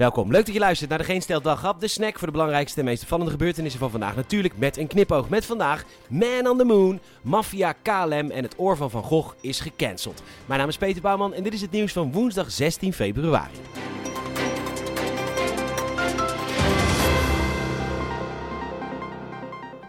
Welkom, leuk dat je luistert naar de Geen Stel Daghap, de snack voor de belangrijkste en meest opvallende gebeurtenissen van vandaag. Natuurlijk met een knipoog met vandaag Man on the Moon, Mafia KLM en het oor van Van Gogh is gecanceld. Mijn naam is Peter Bouwman en dit is het nieuws van woensdag 16 februari.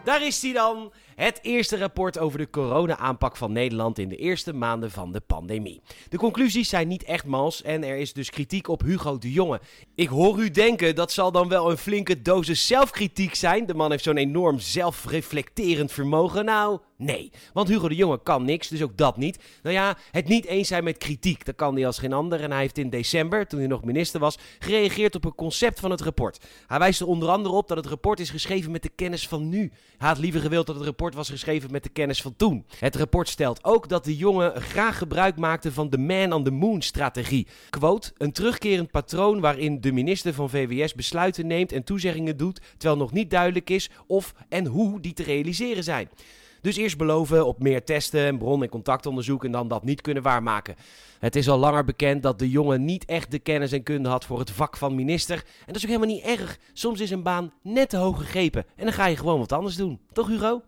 Daar is hij dan. Het eerste rapport over de corona-aanpak van Nederland in de eerste maanden van de pandemie. De conclusies zijn niet echt mals en er is dus kritiek op Hugo de Jonge. Ik hoor u denken dat zal dan wel een flinke dosis zelfkritiek zijn. De man heeft zo'n enorm zelfreflecterend vermogen. Nou, Nee, want Hugo de Jonge kan niks, dus ook dat niet. Nou ja, het niet eens zijn met kritiek, dat kan hij als geen ander. En hij heeft in december, toen hij nog minister was, gereageerd op een concept van het rapport. Hij wijst er onder andere op dat het rapport is geschreven met de kennis van nu. Hij had liever gewild dat het rapport was geschreven met de kennis van toen. Het rapport stelt ook dat de jongen graag gebruik maakte van de man on the moon strategie. Quote, een terugkerend patroon waarin de minister van VWS besluiten neemt en toezeggingen doet, terwijl nog niet duidelijk is of en hoe die te realiseren zijn. Dus eerst beloven op meer testen en bron- en contactonderzoek en dan dat niet kunnen waarmaken. Het is al langer bekend dat de jongen niet echt de kennis en kunde had voor het vak van minister. En dat is ook helemaal niet erg. Soms is een baan net te hoog gegrepen en dan ga je gewoon wat anders doen. Toch Hugo?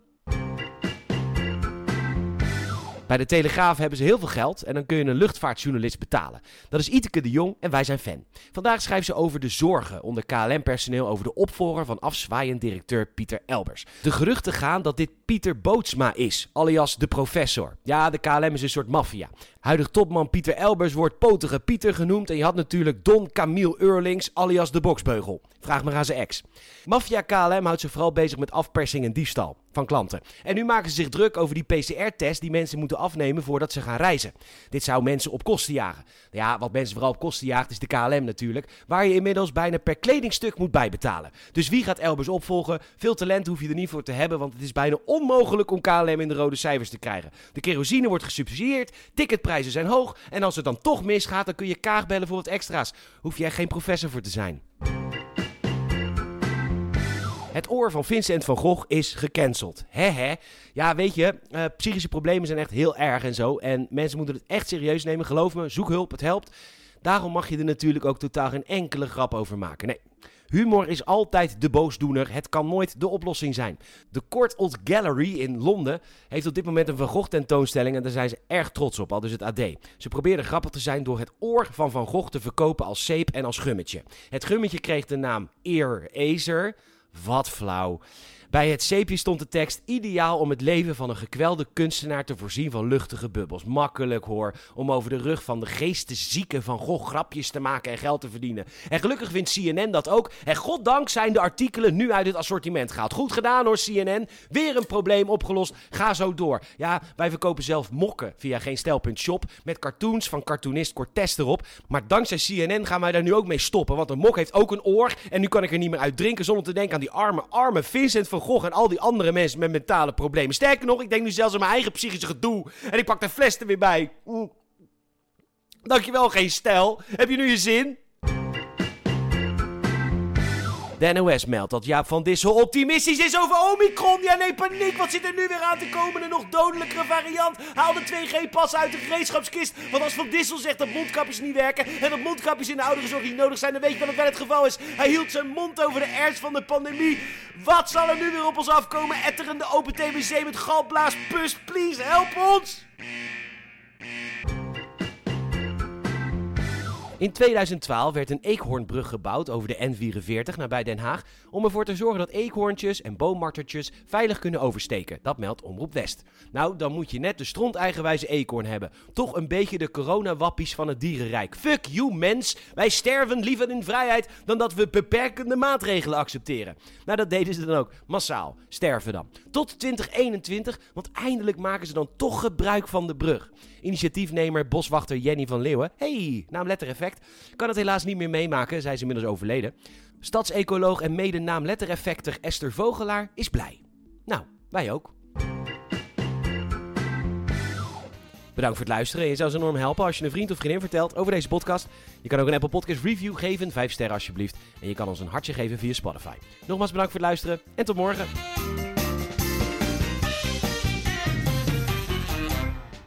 Bij de Telegraaf hebben ze heel veel geld en dan kun je een luchtvaartjournalist betalen. Dat is Iteke de Jong en wij zijn fan. Vandaag schrijft ze over de zorgen onder KLM-personeel over de opvolger van afzwaaiend directeur Pieter Elbers. De geruchten gaan dat dit Pieter Bootsma is, alias de professor. Ja, de KLM is een soort maffia. Huidig topman Pieter Elbers wordt potige Pieter genoemd en je had natuurlijk Don Camille Eurlings, alias de boksbeugel. Vraag maar aan zijn ex. Mafia KLM houdt zich vooral bezig met afpersing en diefstal van klanten. En nu maken ze zich druk over die PCR-test die mensen moeten afnemen voordat ze gaan reizen. Dit zou mensen op kosten jagen. Ja, wat mensen vooral op kosten jaagt is de KLM natuurlijk, waar je inmiddels bijna per kledingstuk moet bijbetalen. Dus wie gaat Elbers opvolgen? Veel talent hoef je er niet voor te hebben, want het is bijna onmogelijk om KLM in de rode cijfers te krijgen. De kerosine wordt gesubsidieerd, ticketprijzen zijn hoog en als het dan toch misgaat, dan kun je kaag bellen voor wat extra's. Hoef jij geen professor voor te zijn. Het oor van Vincent van Gogh is gecanceld. Hehe. Ja, weet je, uh, psychische problemen zijn echt heel erg en zo. En mensen moeten het echt serieus nemen. Geloof me, zoek hulp, het helpt. Daarom mag je er natuurlijk ook totaal geen enkele grap over maken. Nee. Humor is altijd de boosdoener. Het kan nooit de oplossing zijn. De Court Old Gallery in Londen heeft op dit moment een Van Gogh tentoonstelling en daar zijn ze erg trots op, al dus het AD. Ze probeerden grappig te zijn door het oor van Van Gogh te verkopen als zeep en als gummetje. Het gummetje kreeg de naam Ear Acer. Wat flauw. Bij het zeepje stond de tekst ideaal om het leven van een gekwelde kunstenaar te voorzien van luchtige bubbels. Makkelijk hoor, om over de rug van de geesteszieke Van Gogh grapjes te maken en geld te verdienen. En gelukkig vindt CNN dat ook. En goddank zijn de artikelen nu uit het assortiment gehaald. Goed gedaan hoor CNN. Weer een probleem opgelost. Ga zo door. Ja, wij verkopen zelf mokken via geenstijl.shop met cartoons van cartoonist Cortez erop. Maar dankzij CNN gaan wij daar nu ook mee stoppen. Want een mok heeft ook een oor. En nu kan ik er niet meer uit drinken zonder te denken aan arme, arme Vincent van Gogh en al die andere mensen met mentale problemen. Sterker nog, ik denk nu zelfs aan mijn eigen psychische gedoe. En ik pak de fles er weer bij. Mm. Dankjewel, geen stijl. Heb je nu je zin? De NOS meldt dat Jaap van Dissel optimistisch is over Omicron. Ja, nee, paniek. Wat zit er nu weer aan te komen? Een nog dodelijkere variant. Haal de 2G-pas uit de gereedschapskist. Want als Van Dissel zegt dat mondkapjes niet werken... en dat mondkapjes in de ouderenzorg niet nodig zijn... dan weet je dat het wel het geval is. Hij hield zijn mond over de ernst van de pandemie. Wat zal er nu weer op ons afkomen? Etterende open TBC met galblaas, pus, please, help ons! In 2012 werd een eekhoornbrug gebouwd over de N44 nabij Den Haag om ervoor te zorgen dat eekhoorntjes en boommartertjes veilig kunnen oversteken. Dat meldt Omroep West. Nou, dan moet je net de stront-eigenwijze eekhoorn hebben. Toch een beetje de coronawappies van het dierenrijk. Fuck you, mens! Wij sterven liever in vrijheid dan dat we beperkende maatregelen accepteren. Nou, dat deden ze dan ook. Massaal. Sterven dan. Tot 2021, want eindelijk maken ze dan toch gebruik van de brug. Initiatiefnemer boswachter Jenny van Leeuwen, hey, kan het helaas niet meer meemaken, zij is inmiddels overleden. Stadsecoloog en mede naamlettereffecter Esther Vogelaar is blij. Nou, wij ook. Bedankt voor het luisteren. Je zou ze enorm helpen als je een vriend of vriendin vertelt over deze podcast. Je kan ook een Apple Podcast review geven, 5 sterren alsjeblieft. En je kan ons een hartje geven via Spotify. Nogmaals bedankt voor het luisteren en tot morgen.